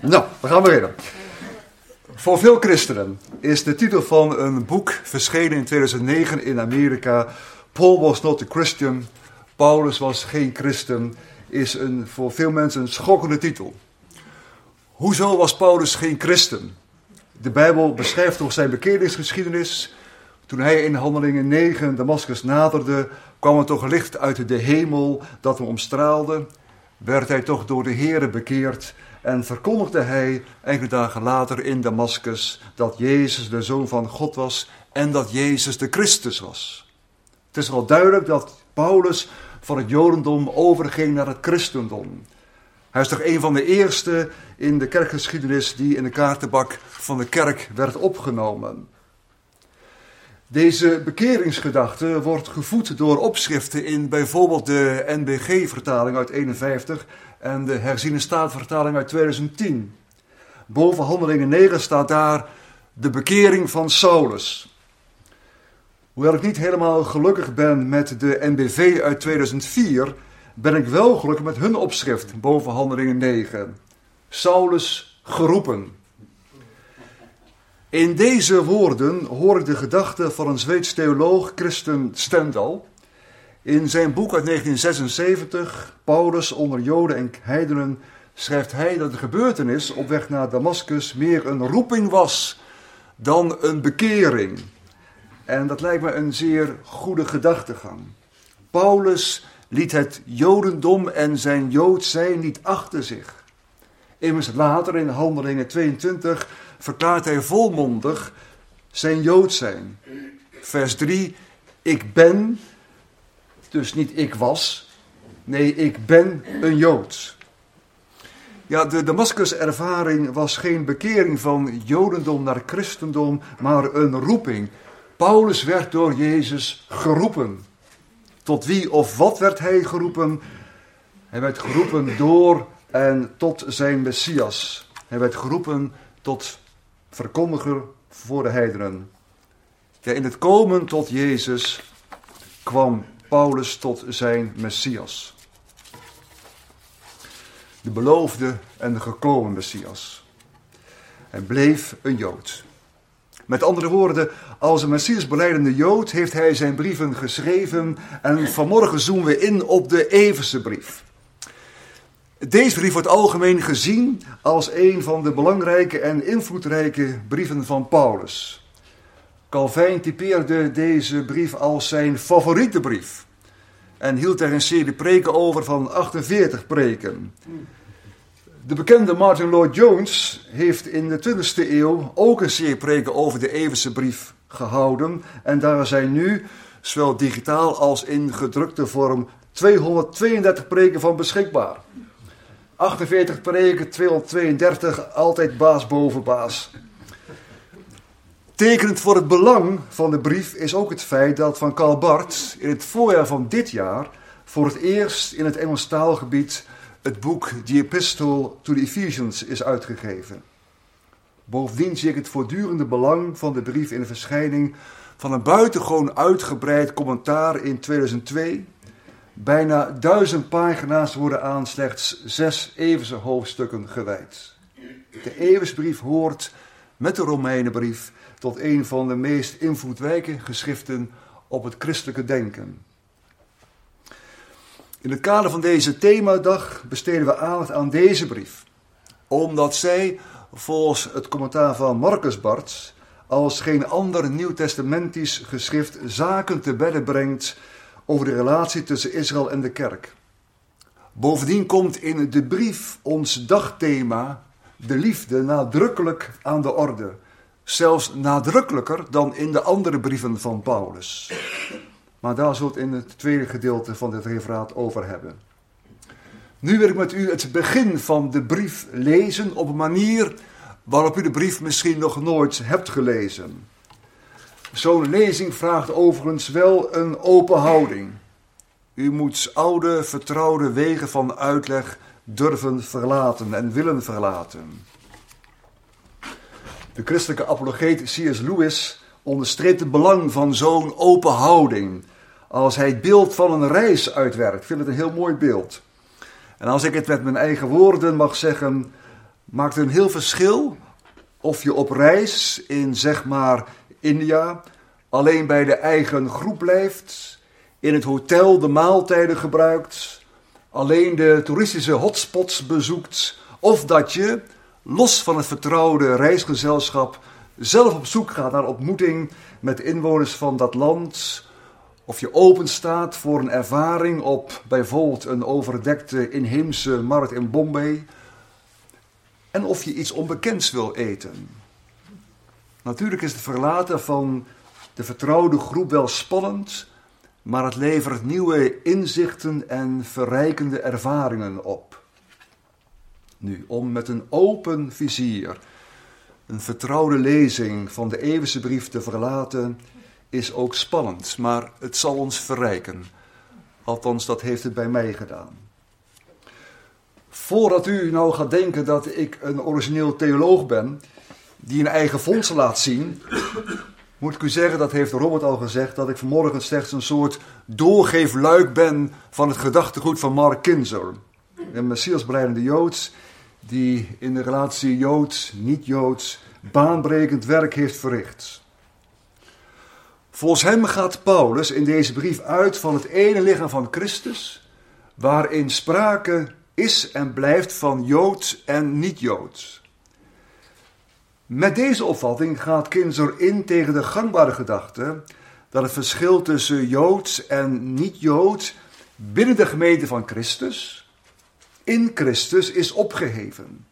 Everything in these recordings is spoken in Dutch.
Nou, we gaan beginnen. Voor veel christenen is de titel van een boek verschenen in 2009 in Amerika. Paul was not a Christian. Paulus was geen christen. Is een, voor veel mensen een schokkende titel. Hoezo was Paulus geen christen? De Bijbel beschrijft toch zijn bekeringsgeschiedenis. Toen hij in Handelingen 9 Damascus naderde, kwam er toch licht uit de hemel dat hem omstraalde. Werd hij toch door de Here bekeerd en verkondigde hij enkele dagen later in Damascus dat Jezus de Zoon van God was en dat Jezus de Christus was. Het is wel duidelijk dat Paulus van het Jodendom overging naar het christendom. Hij is toch een van de eerste in de kerkgeschiedenis die in de kaartenbak van de kerk werd opgenomen. Deze bekeringsgedachte wordt gevoed door opschriften in bijvoorbeeld de NBG-vertaling uit 51 en de herziene staatvertaling uit 2010. Boven Handelingen 9 staat daar de bekering van Saulus. Hoewel ik niet helemaal gelukkig ben met de NBV uit 2004, ben ik wel gelukkig met hun opschrift boven Handelingen 9. Saulus geroepen. In deze woorden hoor ik de gedachte van een Zweeds theoloog, Christen Stendal. In zijn boek uit 1976, Paulus onder Joden en heidenen, schrijft hij dat de gebeurtenis op weg naar Damascus meer een roeping was dan een bekering. En dat lijkt me een zeer goede gedachtegang. Paulus liet het Jodendom en zijn Jood zijn niet achter zich. Immers later in Handelingen 22 verklaart hij volmondig zijn Jood zijn. Vers 3, ik ben, dus niet ik was, nee, ik ben een Jood. Ja, de Damascus-ervaring was geen bekering van Jodendom naar christendom, maar een roeping. Paulus werd door Jezus geroepen. Tot wie of wat werd hij geroepen? Hij werd geroepen door en tot zijn Messias. Hij werd geroepen tot verkondiger voor de heidenen. Ja, in het komen tot Jezus kwam Paulus tot zijn Messias. De beloofde en de gekomen Messias. Hij bleef een Jood. Met andere woorden, als een Messias beleidende Jood heeft hij zijn brieven geschreven en vanmorgen zoomen we in op de Everse brief. Deze brief wordt algemeen gezien als een van de belangrijke en invloedrijke brieven van Paulus. Calvijn typeerde deze brief als zijn favoriete brief en hield er een serie preken over van 48 preken. De bekende Martin Lloyd Jones heeft in de 20e eeuw ook een serie preken over de Everse brief gehouden en daar zijn nu, zowel digitaal als in gedrukte vorm, 232 preken van beschikbaar. 48 preken, 232, altijd baas boven baas. Tekenend voor het belang van de brief is ook het feit dat van Karl Barth in het voorjaar van dit jaar voor het eerst in het Engels taalgebied het boek The Epistle to the Ephesians is uitgegeven. Bovendien zie ik het voortdurende belang van de brief in de verschijning van een buitengewoon uitgebreid commentaar in 2002 Bijna duizend pagina's worden aan slechts zes eeuwse hoofdstukken gewijd. De Eeuwsbrief hoort met de Romeinenbrief tot een van de meest invloedrijke geschriften op het christelijke denken. In het kader van deze themadag besteden we aandacht aan deze brief, omdat zij, volgens het commentaar van Marcus Barts, als geen ander nieuwtestamentisch geschrift zaken te bedden brengt over de relatie tussen Israël en de kerk. Bovendien komt in de brief ons dagthema, de liefde, nadrukkelijk aan de orde. Zelfs nadrukkelijker dan in de andere brieven van Paulus. Maar daar zult in het tweede gedeelte van dit referaat over hebben. Nu wil ik met u het begin van de brief lezen op een manier waarop u de brief misschien nog nooit hebt gelezen. Zo'n lezing vraagt overigens wel een open houding. U moet oude, vertrouwde wegen van uitleg durven verlaten en willen verlaten. De christelijke apologeet C.S. Lewis onderstreept het belang van zo'n open houding. Als hij het beeld van een reis uitwerkt. Ik het een heel mooi beeld. En als ik het met mijn eigen woorden mag zeggen. maakt een heel verschil of je op reis in zeg maar India alleen bij de eigen groep blijft, in het hotel de maaltijden gebruikt, alleen de toeristische hotspots bezoekt, of dat je, los van het vertrouwde reisgezelschap, zelf op zoek gaat naar ontmoeting met inwoners van dat land, of je open staat voor een ervaring op bijvoorbeeld een overdekte inheemse markt in Bombay, en of je iets onbekends wil eten. Natuurlijk is het verlaten van de vertrouwde groep wel spannend, maar het levert nieuwe inzichten en verrijkende ervaringen op. Nu, om met een open vizier een vertrouwde lezing van de eeuwige brief te verlaten, is ook spannend, maar het zal ons verrijken. Althans, dat heeft het bij mij gedaan. Voordat u nou gaat denken dat ik een origineel theoloog ben, die een eigen fondsen laat zien, moet ik u zeggen, dat heeft Robert al gezegd, dat ik vanmorgen slechts een soort doorgeefluik ben van het gedachtegoed van Mark Kinzer. Een messiasbreidende Joods die in de relatie Joods, niet-Joods, baanbrekend werk heeft verricht. Volgens hem gaat Paulus in deze brief uit van het ene lichaam van Christus, waarin sprake is en blijft van Joods en niet-Joods. Met deze opvatting gaat Kinzer in tegen de gangbare gedachte dat het verschil tussen Joods en niet-Joods binnen de gemeente van Christus, in Christus, is opgeheven.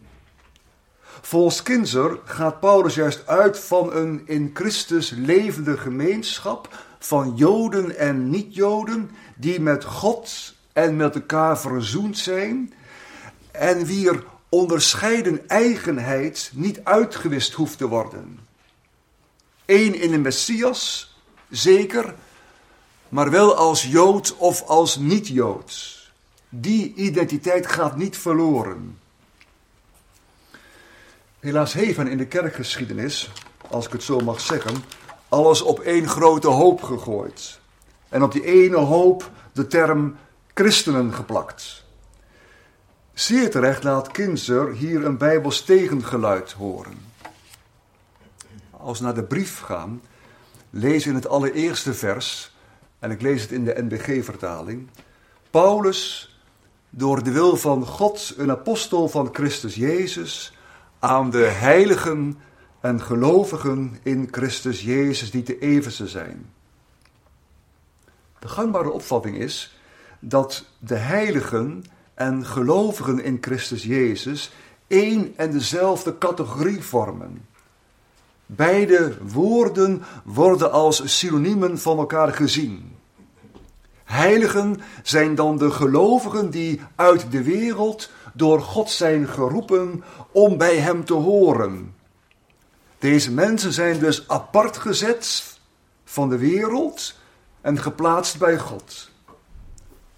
Volgens Kinzer gaat Paulus juist uit van een in Christus levende gemeenschap van Joden en niet-Joden die met God en met elkaar verzoend zijn en wier onderscheiden eigenheid niet uitgewist hoeft te worden. Eén in de Messias, zeker, maar wel als Jood of als niet-Jood. Die identiteit gaat niet verloren. Helaas heeft men in de kerkgeschiedenis, als ik het zo mag zeggen, alles op één grote hoop gegooid. En op die ene hoop de term christenen geplakt. Zeer terecht laat Kinzer hier een bijbels tegengeluid horen. Als we naar de brief gaan, lees in het allereerste vers, en ik lees het in de NBG-vertaling, Paulus, door de wil van God, een apostel van Christus Jezus, aan de heiligen en gelovigen in Christus Jezus die te evense zijn. De gangbare opvatting is dat de heiligen en gelovigen in Christus Jezus één en dezelfde categorie vormen. Beide woorden worden als synoniemen van elkaar gezien. Heiligen zijn dan de gelovigen die uit de wereld door God zijn geroepen om bij Hem te horen. Deze mensen zijn dus apart gezet van de wereld en geplaatst bij God.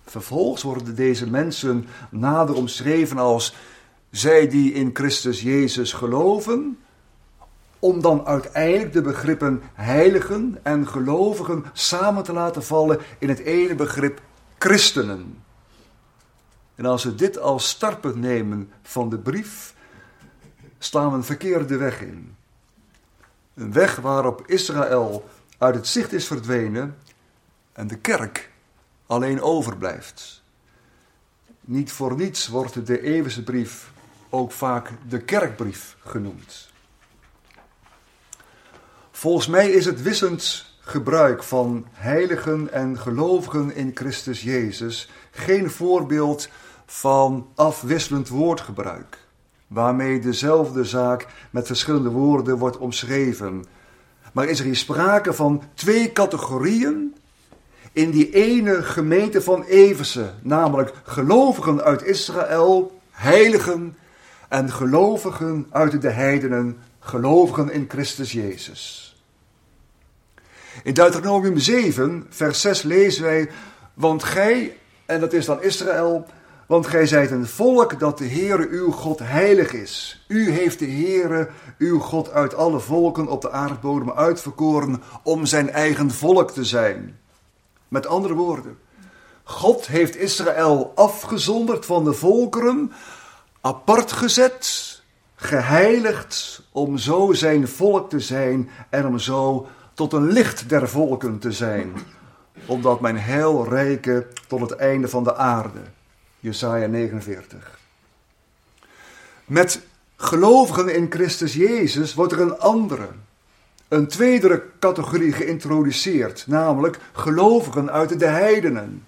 Vervolgens worden deze mensen nader omschreven als zij die in Christus Jezus geloven, om dan uiteindelijk de begrippen heiligen en gelovigen samen te laten vallen in het ene begrip christenen. En als we dit als startpunt nemen van de brief, staan we een verkeerde weg in. Een weg waarop Israël uit het zicht is verdwenen en de kerk alleen overblijft. Niet voor niets wordt de eeuwige brief ook vaak de kerkbrief genoemd. Volgens mij is het wissend gebruik van heiligen en gelovigen in Christus Jezus geen voorbeeld van afwisselend woordgebruik, waarmee dezelfde zaak met verschillende woorden wordt omschreven. Maar is er hier sprake van twee categorieën in die ene gemeente van Eversen, namelijk gelovigen uit Israël, heiligen en gelovigen uit de heidenen, gelovigen in Christus Jezus. In Deuteronomium 7, vers 6 lezen wij, want gij, en dat is dan Israël, want gij zijt een volk dat de Heere uw God heilig is. U heeft de Heere uw God uit alle volken op de aardbodem uitverkoren om zijn eigen volk te zijn. Met andere woorden, God heeft Israël afgezonderd van de volkeren, apart gezet geheiligd om zo zijn volk te zijn en om zo tot een licht der volken te zijn, omdat mijn heil rijke tot het einde van de aarde. Jesaja 49. Met gelovigen in Christus Jezus wordt er een andere, een tweede categorie geïntroduceerd, namelijk gelovigen uit de heidenen.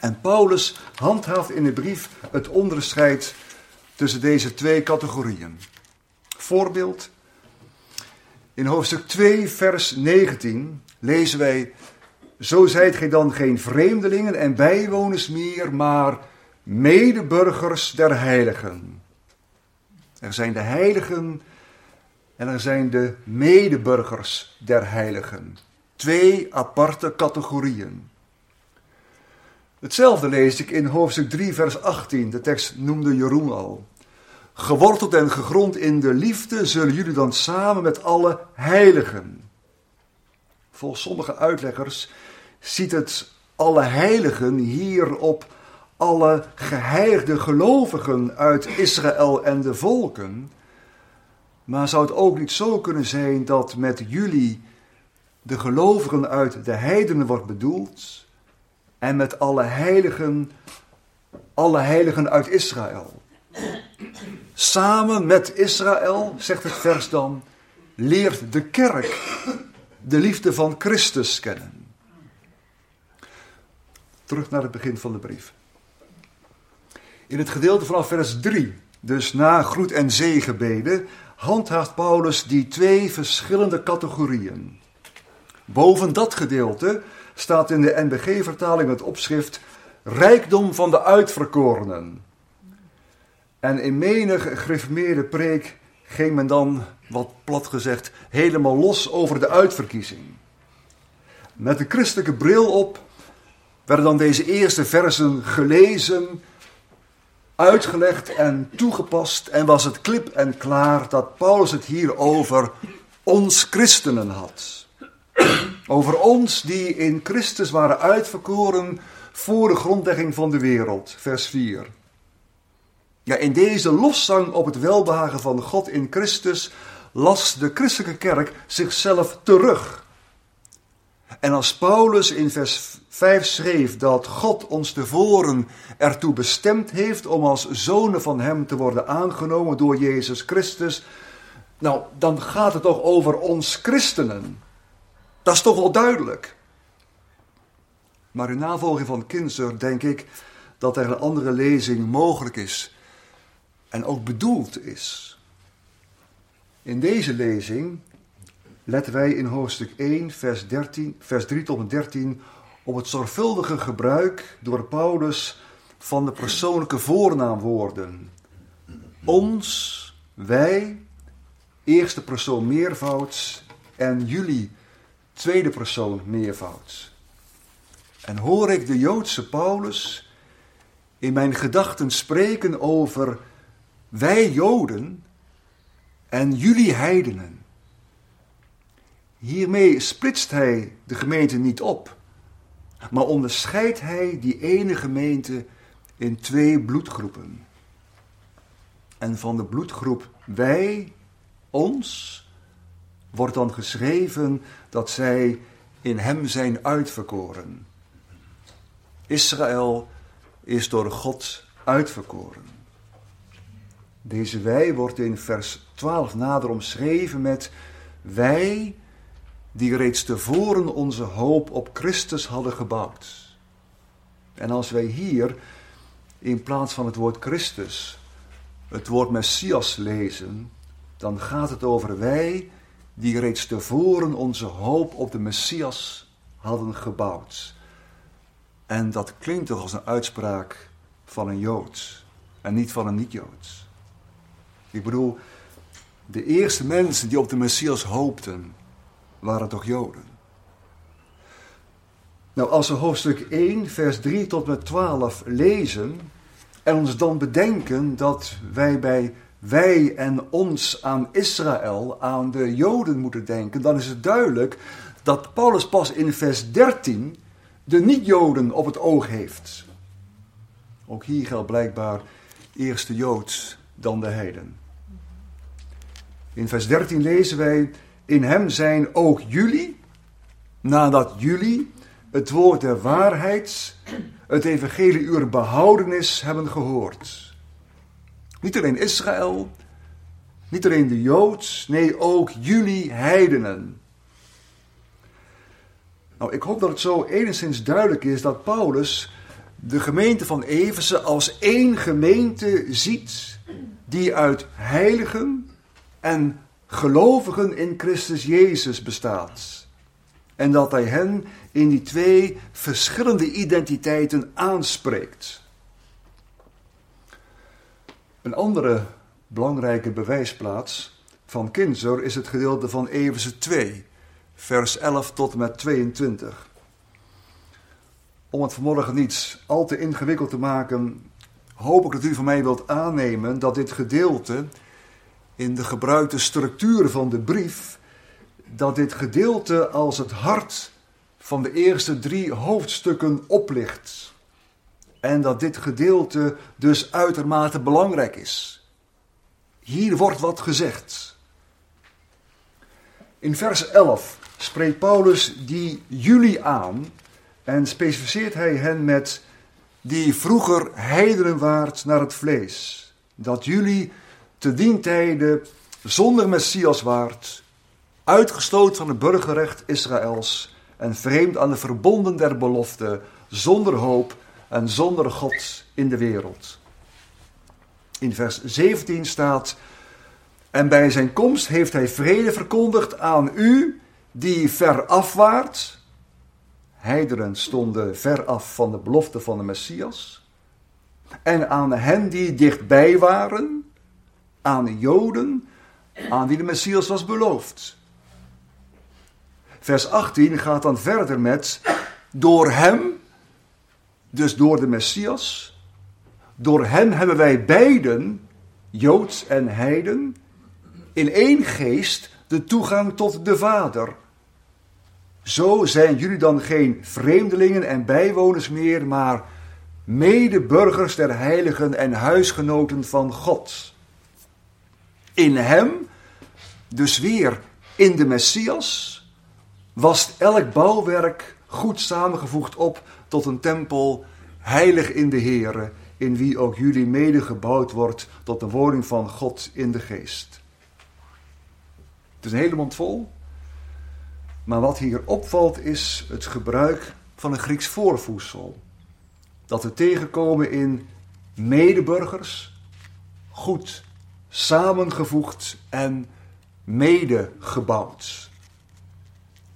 En Paulus handhaaft in de brief het onderscheid tussen deze twee categorieën. Voorbeeld. In hoofdstuk 2, vers 19 lezen wij: Zo zijt gij dan geen vreemdelingen en bijwoners meer, maar medeburgers der heiligen. Er zijn de heiligen en er zijn de medeburgers der heiligen. Twee aparte categorieën. Hetzelfde lees ik in hoofdstuk 3, vers 18. De tekst noemde Jeroen al. Geworteld en gegrond in de liefde zullen jullie dan samen met alle heiligen. Volgens sommige uitleggers ziet het alle heiligen hier op alle geheiligde gelovigen uit Israël en de volken. Maar zou het ook niet zo kunnen zijn dat met jullie de gelovigen uit de heidenen wordt bedoeld en met alle heiligen, alle heiligen uit Israël? Samen met Israël, zegt het vers dan, leert de kerk de liefde van Christus kennen. Terug naar het begin van de brief. In het gedeelte vanaf vers 3, dus na groet en zegenbeden, handhaaft Paulus die twee verschillende categorieën. Boven dat gedeelte staat in de NBG-vertaling het opschrift Rijkdom van de uitverkorenen. En in menig gereformeerde preek ging men dan, wat plat gezegd, helemaal los over de uitverkiezing. Met de christelijke bril op werden dan deze eerste versen gelezen, uitgelegd en toegepast. En was het klip en klaar dat Paulus het hier over ons christenen had. Over ons die in Christus waren uitverkoren voor de grondlegging van de wereld. Vers 4. Ja, in deze loszang op het welbehagen van God in Christus las de christelijke kerk zichzelf terug. En als Paulus in vers 5 schreef dat God ons tevoren ertoe bestemd heeft om als zonen van Hem te worden aangenomen door Jezus Christus, nou, dan gaat het toch over ons christenen. Dat is toch wel duidelijk. Maar in navolging van Kinzer denk ik dat er een andere lezing mogelijk is en ook bedoeld is. In deze lezing letten wij in hoofdstuk 1, vers, 13, vers 3 tot en 13 op het zorgvuldige gebruik door Paulus van de persoonlijke voornaamwoorden. Ons, wij, eerste persoon meervouds en jullie, tweede persoon meervouds. En hoor ik de Joodse Paulus in mijn gedachten spreken over wij Joden en jullie heidenen. Hiermee splitst hij de gemeente niet op, maar onderscheidt hij die ene gemeente in twee bloedgroepen. En van de bloedgroep wij, ons, wordt dan geschreven dat zij in hem zijn uitverkoren. Israël is door God uitverkoren. Deze wij wordt in vers 12 nader omschreven met wij die reeds tevoren onze hoop op Christus hadden gebouwd. En als wij hier in plaats van het woord Christus het woord Messias lezen, dan gaat het over wij die reeds tevoren onze hoop op de Messias hadden gebouwd. En dat klinkt toch als een uitspraak van een Jood en niet van een niet-Joods. Ik bedoel, de eerste mensen die op de Messias hoopten, waren toch Joden. Nou, als we hoofdstuk 1, vers 3 tot met 12 lezen en ons dan bedenken dat wij bij wij en ons aan Israël, aan de Joden moeten denken, dan is het duidelijk dat Paulus pas in vers 13 de niet-Joden op het oog heeft. Ook hier geldt blijkbaar eerst de Jood, dan de heiden. In vers 13 lezen wij: In hem zijn ook jullie, nadat jullie het woord der waarheid, het evangelie uw behoudenis hebben gehoord. Niet alleen Israël, niet alleen de Joods, nee ook jullie heidenen. Nou, ik hoop dat het zo enigszins duidelijk is dat Paulus de gemeente van Efeze als één gemeente ziet die uit heiligen en gelovigen in Christus Jezus bestaat. En dat hij hen in die twee verschillende identiteiten aanspreekt. Een andere belangrijke bewijsplaats van Kinzer is het gedeelte van Efeze 2, vers 11 tot en met 22. Om het vanmorgen niet al te ingewikkeld te maken, hoop ik dat u van mij wilt aannemen dat dit gedeelte in de gebruikte structuur van de brief, dat dit gedeelte als het hart van de eerste drie hoofdstukken oplicht. En dat dit gedeelte dus uitermate belangrijk is. Hier wordt wat gezegd. In vers 11 spreekt Paulus die jullie aan en specificeert hij hen met die vroeger heidenen waard naar het vlees. Dat jullie te dien tijde zonder Messias waard, uitgesloten van het burgerrecht Israëls en vreemd aan de verbonden der belofte, zonder hoop en zonder God in de wereld. In vers 17 staat: En bij zijn komst heeft hij vrede verkondigd aan u die ver afwaart. Heideren stonden ver af van de belofte van de Messias. En aan hen die dichtbij waren, aan de Joden, aan wie de Messias was beloofd. Vers 18 gaat dan verder met: Door hem, dus door de Messias, door hem hebben wij beiden, Joods en Heiden, in één geest de toegang tot de Vader. Zo zijn jullie dan geen vreemdelingen en bijwoners meer, maar medeburgers der heiligen en huisgenoten van God. In hem, dus weer in de Messias, was elk bouwwerk goed samengevoegd op tot een tempel heilig in de Here, in wie ook jullie mede gebouwd wordt tot de woning van God in de geest. Het is een hele mond vol. Maar wat hier opvalt is het gebruik van een Grieks voorvoedsel. Dat we tegenkomen in medeburgers, goed samengevoegd en medegebouwd.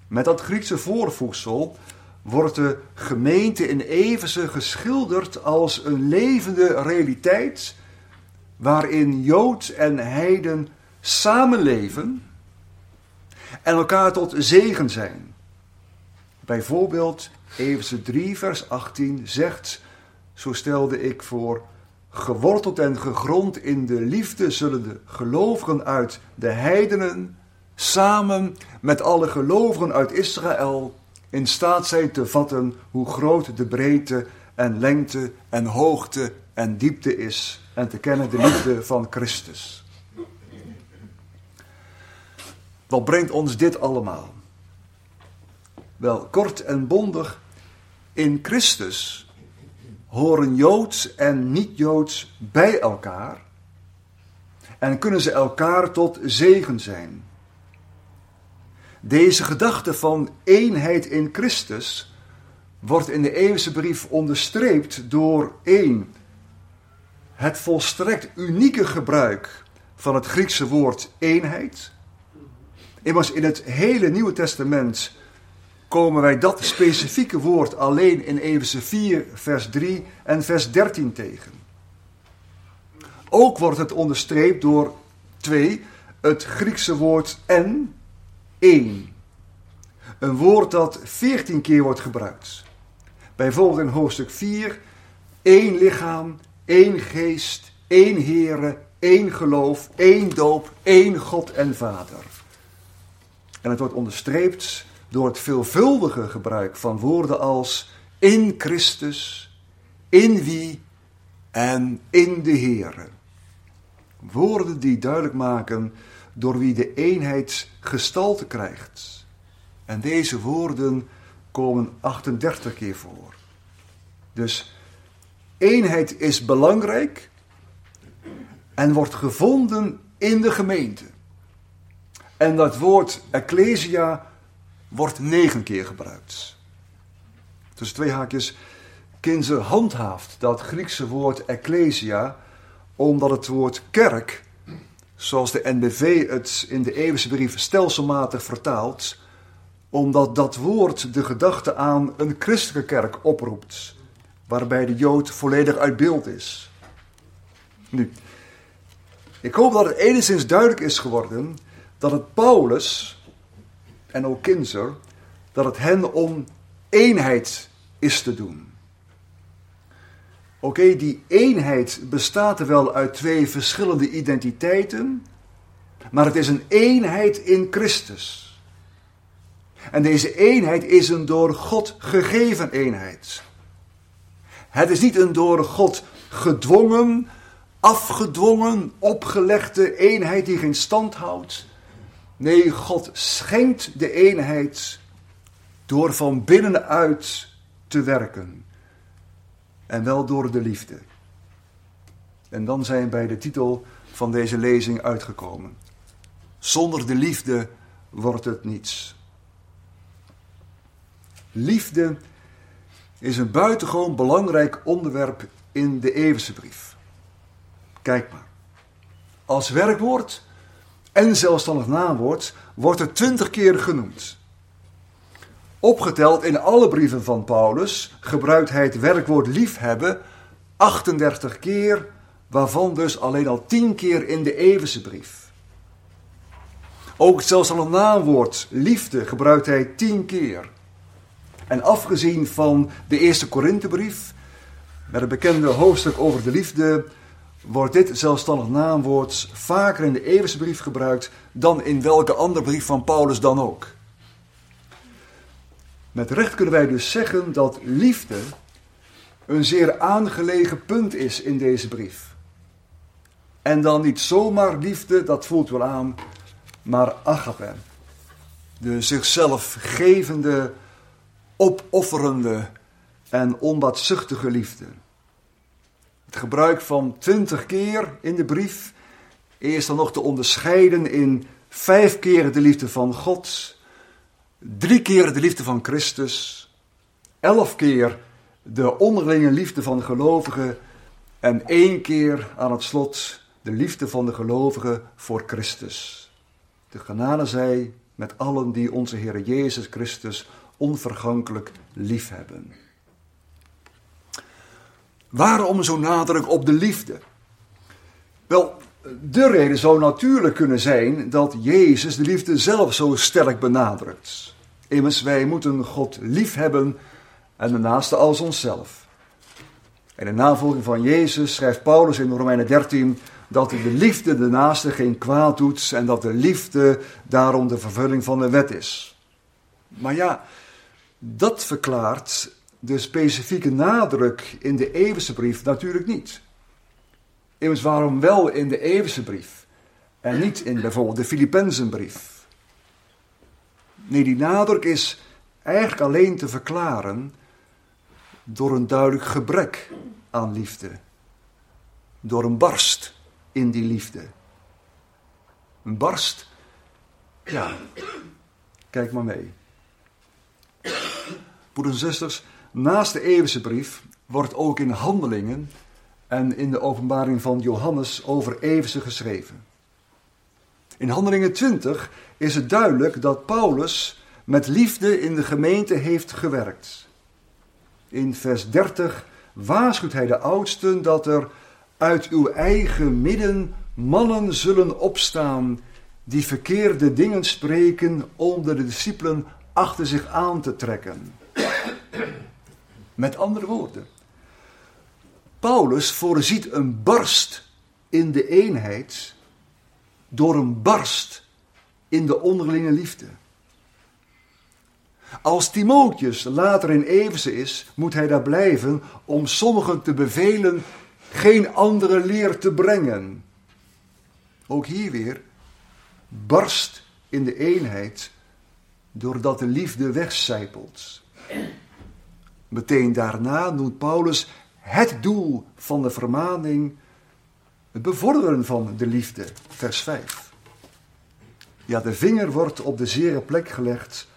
Met dat Griekse voorvoegsel wordt de gemeente in Efeze geschilderd als een levende realiteit waarin Jood en Heiden samenleven en elkaar tot zegen zijn. Bijvoorbeeld Efeze 3 vers 18 zegt, zo stelde ik voor, geworteld en gegrond in de liefde zullen de gelovigen uit de heidenen samen met alle gelovigen uit Israël in staat zijn te vatten hoe groot de breedte en lengte en hoogte en diepte is en te kennen de liefde van Christus. Wat brengt ons dit allemaal? Wel, kort en bondig, in Christus horen Joods en niet-Joods bij elkaar en kunnen ze elkaar tot zegen zijn. Deze gedachte van eenheid in Christus wordt in de eeuwse brief onderstreept door één, het volstrekt unieke gebruik van het Griekse woord eenheid. Immers in het hele Nieuwe Testament komen wij dat specifieke woord alleen in Efeze 4, vers 3 en vers 13 tegen. Ook wordt het onderstreept door twee, het Griekse woord en, één. Een woord dat veertien keer wordt gebruikt. Bijvoorbeeld in hoofdstuk 4, één lichaam, één geest, één Heere, één geloof, één doop, één God en Vader. En het wordt onderstreept door het veelvuldige gebruik van woorden als in Christus, in wie en in de Heere. Woorden die duidelijk maken door wie de eenheid gestalte krijgt. En deze woorden komen 38 keer voor. Dus eenheid is belangrijk en wordt gevonden in de gemeente. En dat woord ecclesia wordt negen keer gebruikt. Dus twee haakjes. Kinzer handhaaft dat Griekse woord ecclesia, omdat het woord kerk, zoals de NBV het in de eeuwse brief stelselmatig vertaalt, omdat dat woord de gedachte aan een christelijke kerk oproept, waarbij de Jood volledig uit beeld is. Nu, ik hoop dat het enigszins duidelijk is geworden dat het Paulus en ook Kinzer, dat het hen om eenheid is te doen. Oké, die eenheid bestaat er wel uit twee verschillende identiteiten, maar het is een eenheid in Christus. En deze eenheid is een door God gegeven eenheid. Het is niet een door God gedwongen, afgedwongen, opgelegde eenheid die geen stand houdt. Nee, God schenkt de eenheid door van binnenuit te werken. En wel door de liefde. En dan zijn bij de titel van deze lezing uitgekomen. Zonder de liefde wordt het niets. Liefde is een buitengewoon belangrijk onderwerp in de Eeuwse brief. Kijk maar. Als werkwoord en zelfstandig naamwoord wordt het twintig keer genoemd. Opgeteld in alle brieven van Paulus gebruikt hij het werkwoord liefhebben 38 keer, waarvan dus alleen al 10 keer in de Eeuwse brief. Ook zelfs al een naamwoord liefde gebruikt hij 10 keer. En afgezien van de eerste Korinthebrief, met een bekende hoofdstuk over de liefde, wordt dit zelfstandig naamwoord vaker in de Eeuwse brief gebruikt dan in welke andere brief van Paulus dan ook. Met recht kunnen wij dus zeggen dat liefde een zeer aangelegen punt is in deze brief. En dan niet zomaar liefde, dat voelt wel aan, maar agape. De zichzelf gevende, opofferende en onbaatzuchtige liefde. Het gebruik van twintig keer in de brief is dan nog te onderscheiden in vijf keer de liefde van God, drie keer de liefde van Christus, elf keer de onderlinge liefde van de gelovigen en één keer aan het slot de liefde van de gelovigen voor Christus. De genade zij met allen die onze Heer Jezus Christus onvergankelijk liefhebben. Waarom zo nadruk op de liefde? Wel, de reden zou natuurlijk kunnen zijn dat Jezus de liefde zelf zo sterk benadrukt. Immers, wij moeten God liefhebben en de naaste als onszelf. In navolging van Jezus schrijft Paulus in Romeinen 13 dat de liefde de naaste geen kwaad doet en dat de liefde daarom de vervulling van de wet is. Maar ja, dat verklaart de specifieke nadruk in de Eeuwse brief natuurlijk niet. Immers waarom wel in de Eeuwse brief en niet in bijvoorbeeld de Filippenzenbrief? Nee, die nadruk is eigenlijk alleen te verklaren door een duidelijk gebrek aan liefde. Door een barst in die liefde. Een barst, ja, kijk maar mee. Broeders en zusters, naast de eeuwse brief wordt ook in handelingen en in de openbaring van Johannes over eeuwse geschreven. In handelingen 20 is het duidelijk dat Paulus met liefde in de gemeente heeft gewerkt. In vers 30 waarschuwt hij de oudsten dat er uit uw eigen midden mannen zullen opstaan die verkeerde dingen spreken om de discipelen achter zich aan te trekken. Met andere woorden, Paulus voorziet een barst in de eenheid door een barst in de onderlinge liefde. Als Timotheus later in Efeze is, moet hij daar blijven om sommigen te bevelen geen andere leer te brengen. Ook hier weer, barst in de eenheid doordat de liefde wegcijpelt. Meteen daarna noemt Paulus het doel van de vermaning het bevorderen van de liefde, vers 5. Ja, de vinger wordt op de zere plek gelegd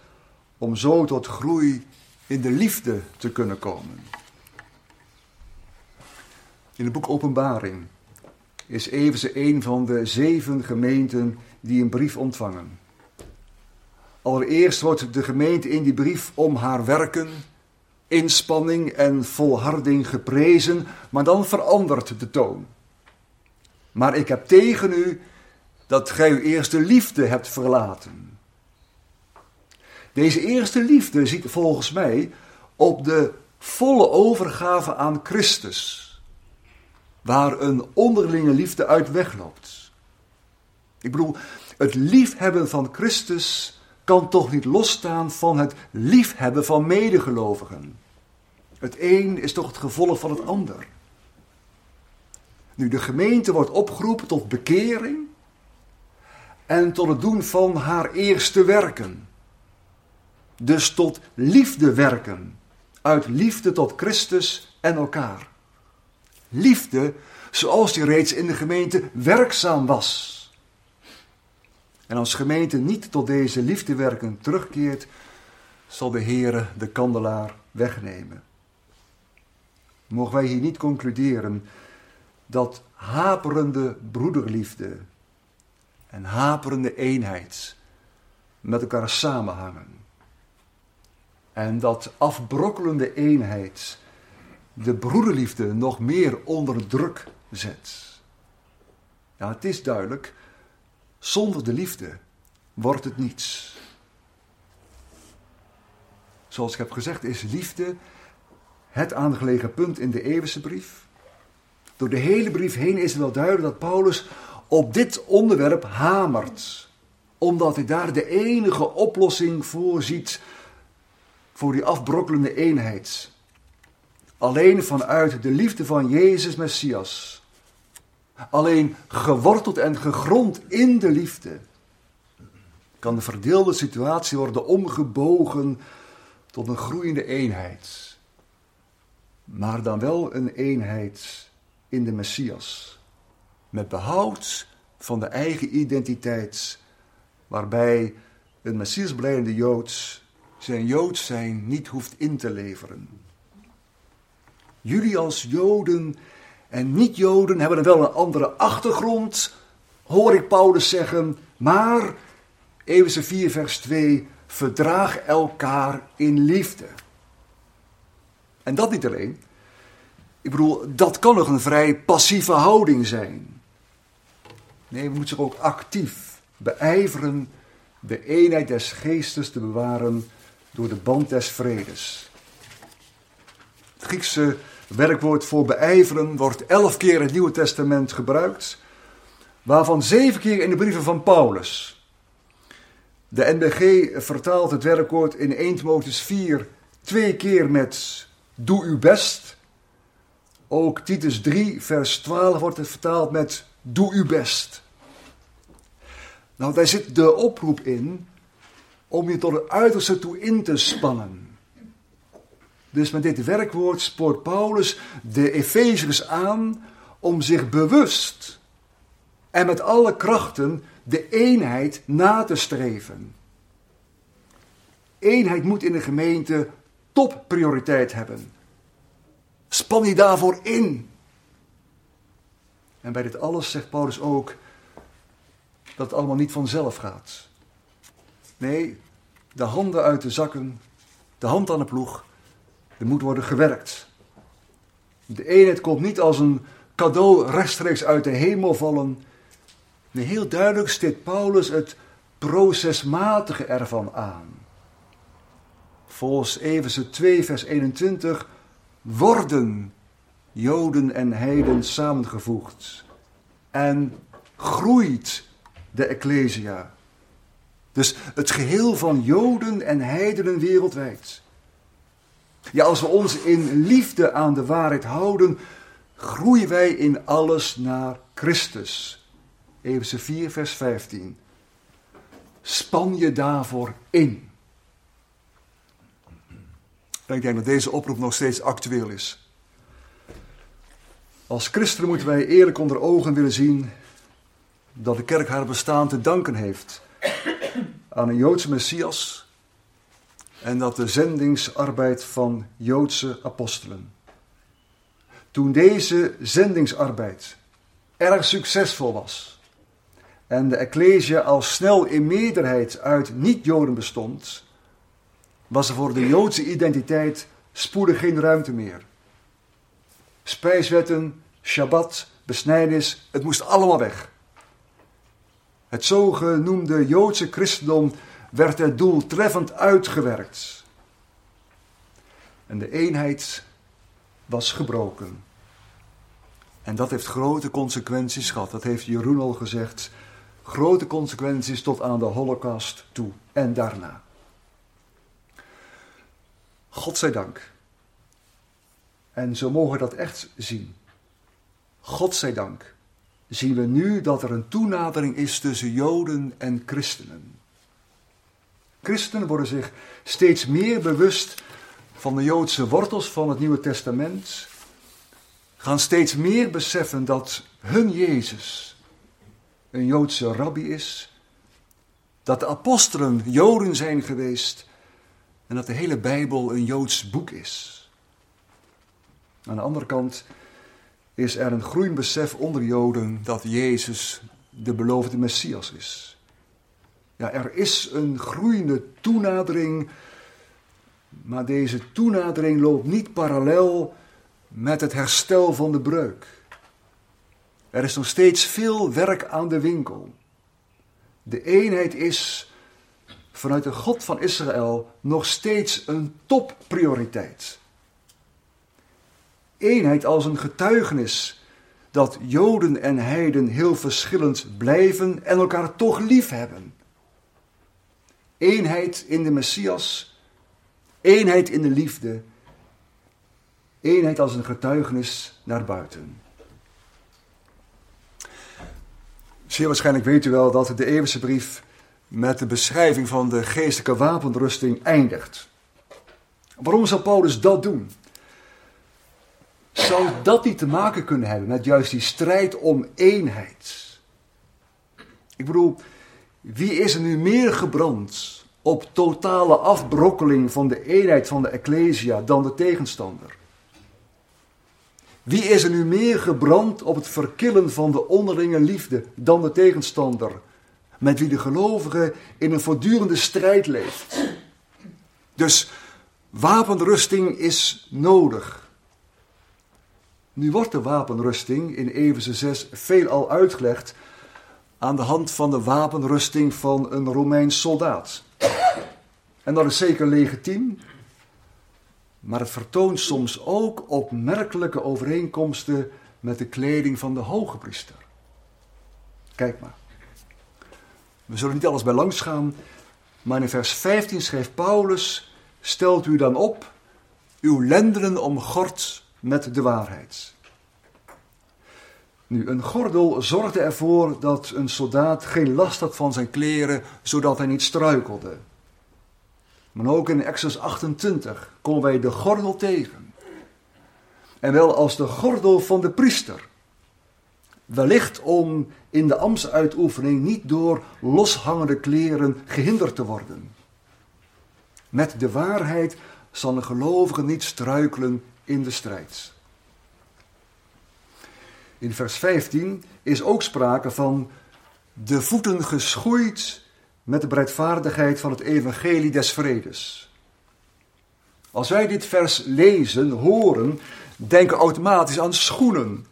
om zo tot groei in de liefde te kunnen komen. In het boek Openbaring is Everse een van de zeven gemeenten die een brief ontvangen. Allereerst wordt de gemeente in die brief om haar werken, inspanning en volharding geprezen, maar dan verandert de toon. Maar ik heb tegen u dat gij uw eerste liefde hebt verlaten. Deze eerste liefde ziet volgens mij op de volle overgave aan Christus, waar een onderlinge liefde uit wegloopt. Ik bedoel, het liefhebben van Christus kan toch niet losstaan van het liefhebben van medegelovigen. Het een is toch het gevolg van het ander. Nu, de gemeente wordt opgeroepen tot bekering en tot het doen van haar eerste werken. Dus tot liefde werken, uit liefde tot Christus en elkaar. Liefde zoals die reeds in de gemeente werkzaam was. En als gemeente niet tot deze liefdewerken terugkeert, zal de Heere de kandelaar wegnemen. Mogen wij hier niet concluderen dat haperende broederliefde en haperende eenheid met elkaar samenhangen. En dat afbrokkelende eenheid de broederliefde nog meer onder druk zet. Het is duidelijk, zonder de liefde wordt het niets. Zoals ik heb gezegd, is liefde het aangelegen punt in de eeuwse brief. Door de hele brief heen is het wel duidelijk dat Paulus op dit onderwerp hamert, omdat hij daar de enige oplossing voor ziet voor die afbrokkelende eenheid. Alleen vanuit de liefde van Jezus Messias. Alleen geworteld en gegrond in de liefde kan de verdeelde situatie worden omgebogen tot een groeiende eenheid. Maar dan wel een eenheid in de Messias. Met behoud van de eigen identiteit, waarbij een Messias blijvende Joods zijn Joods zijn niet hoeft in te leveren. Jullie als Joden en niet-Joden hebben wel een andere achtergrond, hoor ik Paulus zeggen, maar, Efeze 4 vers 2, verdraag elkaar in liefde. En dat niet alleen. Ik bedoel, dat kan nog een vrij passieve houding zijn. Nee, we moeten zich ook actief beijveren de eenheid des geestes te bewaren door de band des vredes. Het Griekse werkwoord voor beijveren wordt elf keer in het Nieuwe Testament gebruikt, waarvan zeven keer in de brieven van Paulus. De NBG vertaalt het werkwoord in 1 Timotheus 4 twee keer met doe uw best. Ook Titus 3 vers 12 wordt het vertaald met doe uw best. Nou, daar zit de oproep in om je tot het uiterste toe in te spannen. Dus met dit werkwoord spoort Paulus de Efeziërs aan om zich bewust en met alle krachten de eenheid na te streven. Eenheid moet in de gemeente topprioriteit hebben. Span je daarvoor in. En bij dit alles zegt Paulus ook dat het allemaal niet vanzelf gaat. Nee, de handen uit de zakken, de hand aan de ploeg, er moet worden gewerkt. De eenheid komt niet als een cadeau rechtstreeks uit de hemel vallen. Nee, heel duidelijk stipt Paulus het procesmatige ervan aan. Volgens Efeze 2, vers 21 worden Joden en Heiden samengevoegd en groeit de Ecclesia. Dus het geheel van Joden en heidenen wereldwijd. Ja, als we ons in liefde aan de waarheid houden, groeien wij in alles naar Christus. Efeze 4, vers 15. span je daarvoor in. En ik denk dat deze oproep nog steeds actueel is. Als christenen moeten wij eerlijk onder ogen willen zien dat de kerk haar bestaan te danken heeft aan een Joodse Messias en dat de zendingsarbeid van Joodse apostelen. Toen deze zendingsarbeid erg succesvol was en de Ecclesia al snel in meerderheid uit niet-Joden bestond, was er voor de Joodse identiteit spoedig geen ruimte meer. Spijswetten, Shabbat, besnijdenis, het moest allemaal weg. Het zogenoemde Joodse christendom werd er doeltreffend uitgewerkt. En de eenheid was gebroken. En dat heeft grote consequenties gehad. Dat heeft Jeroen al gezegd. Grote consequenties tot aan de Holocaust toe en daarna. God zij dank. En zo mogen we dat echt zien. God zij dank zien we nu dat er een toenadering is tussen Joden en christenen. Christenen worden zich steeds meer bewust van de Joodse wortels van het Nieuwe Testament, gaan steeds meer beseffen dat hun Jezus een Joodse rabbi is, dat de apostelen Joden zijn geweest en dat de hele Bijbel een Joods boek is. Aan de andere kant is er een groeiend besef onder Joden dat Jezus de beloofde Messias is. Ja, er is een groeiende toenadering, maar deze toenadering loopt niet parallel met het herstel van de breuk. Er is nog steeds veel werk aan de winkel. De eenheid is vanuit de God van Israël nog steeds een topprioriteit. Eenheid als een getuigenis dat Joden en Heiden heel verschillend blijven en elkaar toch lief hebben. Eenheid in de Messias, eenheid in de liefde, eenheid als een getuigenis naar buiten. Zeer waarschijnlijk weet u wel dat de Eeuwse brief met de beschrijving van de geestelijke wapenrusting eindigt. Waarom zou Paulus dat doen? Zou dat niet te maken kunnen hebben met juist die strijd om eenheid? Ik bedoel, wie is er nu meer gebrand op totale afbrokkeling van de eenheid van de Ecclesia dan de tegenstander? Wie is er nu meer gebrand op het verkillen van de onderlinge liefde dan de tegenstander, met wie de gelovige in een voortdurende strijd leeft? Dus wapenrusting is nodig. Nu wordt de wapenrusting in Efeze 6 veelal uitgelegd aan de hand van de wapenrusting van een Romeins soldaat. En dat is zeker legitiem, maar het vertoont soms ook opmerkelijke overeenkomsten met de kleding van de hoge priester. Kijk maar. We zullen niet alles bij langs gaan, maar in vers 15 schrijft Paulus: Stelt u dan op uw lendenen omgord met de waarheid. Nu, een gordel zorgde ervoor dat een soldaat geen last had van zijn kleren, zodat hij niet struikelde. Maar ook in Exodus 28 komen wij de gordel tegen. En wel als de gordel van de priester. Wellicht om in de ambtsuitoefening niet door loshangende kleren gehinderd te worden. Met de waarheid zal een gelovige niet struikelen in de strijd. In vers 15 is ook sprake van de voeten geschoeid met de breedvaardigheid van het evangelie des vredes. Als wij dit vers lezen, horen, denken automatisch aan schoenen.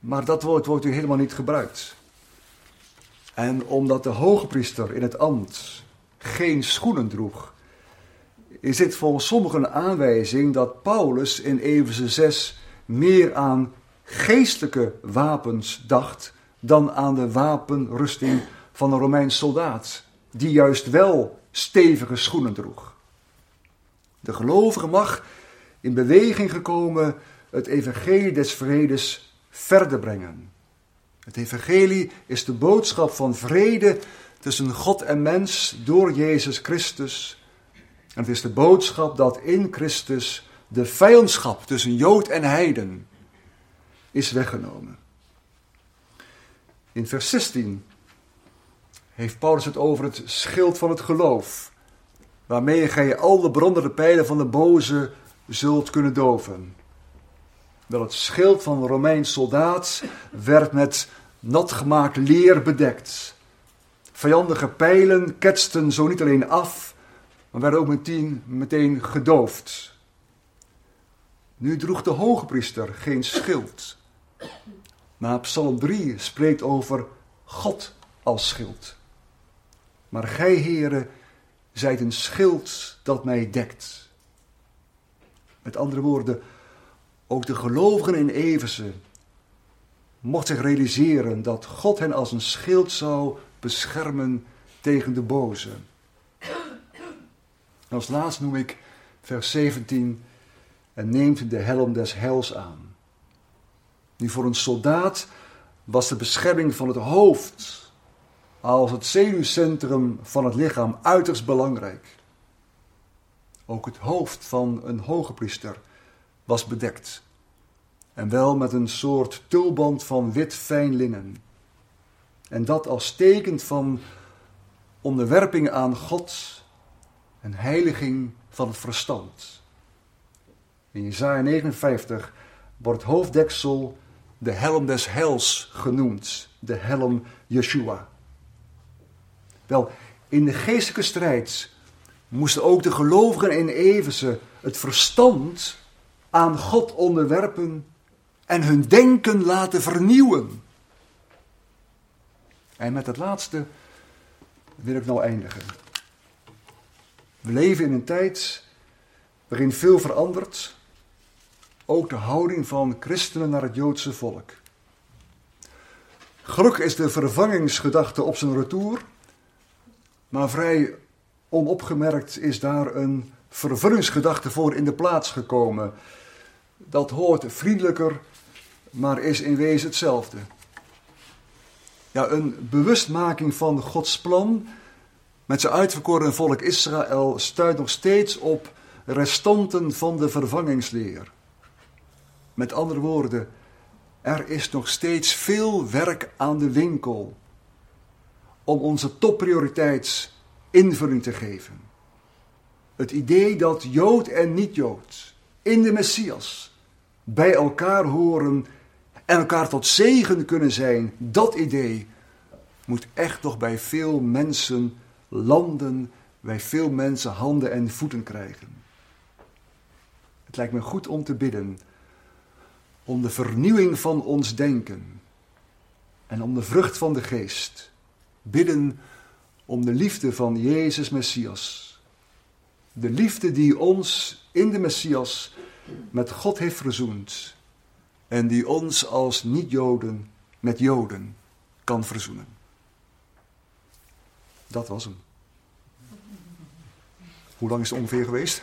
Maar dat woord wordt u helemaal niet gebruikt. En omdat de hogepriester in het ambt geen schoenen droeg, is dit volgens sommigen een aanwijzing dat Paulus in Efeze 6 meer aan geestelijke wapens dacht dan aan de wapenrusting van een Romeins soldaat, die juist wel stevige schoenen droeg. De gelovige mag in beweging gekomen het evangelie des vredes verder brengen. Het evangelie is de boodschap van vrede tussen God en mens door Jezus Christus. En het is de boodschap dat in Christus de vijandschap tussen Jood en Heiden is weggenomen. In vers 16 heeft Paulus het over het schild van het geloof, waarmee gij al de brandende pijlen van de boze zult kunnen doven. Wel, het schild van een Romeins soldaat werd met natgemaakt leer bedekt. Vijandige pijlen ketsten zo niet alleen af, maar werden ook meteen, meteen gedoofd. Nu droeg de hogepriester geen schild. Maar Psalm 3 spreekt over God als schild. Maar gij, heren, zijt een schild dat mij dekt. Met andere woorden, ook de gelovigen in Everse mocht zich realiseren dat God hen als een schild zou beschermen tegen de boze. En als laatst noem ik vers 17 en neemt de helm des heils aan. Nu voor een soldaat was de bescherming van het hoofd als het zenuwcentrum van het lichaam uiterst belangrijk. Ook het hoofd van een hoge priester was bedekt. En wel met een soort tulband van wit fijn linnen. En dat als teken van onderwerping aan God en heiliging van het verstand. In Jesaja 59 wordt het hoofddeksel de helm des heils genoemd, de helm Yeshua. Wel, in de geestelijke strijd moesten ook de gelovigen in Everse het verstand aan God onderwerpen en hun denken laten vernieuwen. En met het laatste wil ik nou eindigen. We leven in een tijd waarin veel verandert, ook de houding van christenen naar het Joodse volk. Gelukkig is de vervangingsgedachte op zijn retour, maar vrij onopgemerkt is daar een vervullingsgedachte voor in de plaats gekomen. Dat hoort vriendelijker, maar is in wezen hetzelfde. Ja, een bewustmaking van Gods plan met zijn uitverkoren volk Israël stuit nog steeds op restanten van de vervangingsleer. Met andere woorden, er is nog steeds veel werk aan de winkel om onze topprioriteit invulling te geven. Het idee dat Jood en niet-Jood in de Messias bij elkaar horen en elkaar tot zegen kunnen zijn, dat idee moet echt nog bij veel mensen landen, bij veel mensen handen en voeten krijgen. Het lijkt me goed om te bidden om de vernieuwing van ons denken en om de vrucht van de geest. Bidden om de liefde van Jezus Messias. De liefde die ons in de Messias met God heeft verzoend en die ons als niet-Joden met Joden kan verzoenen. Dat was hem. Hoe lang is het ongeveer geweest?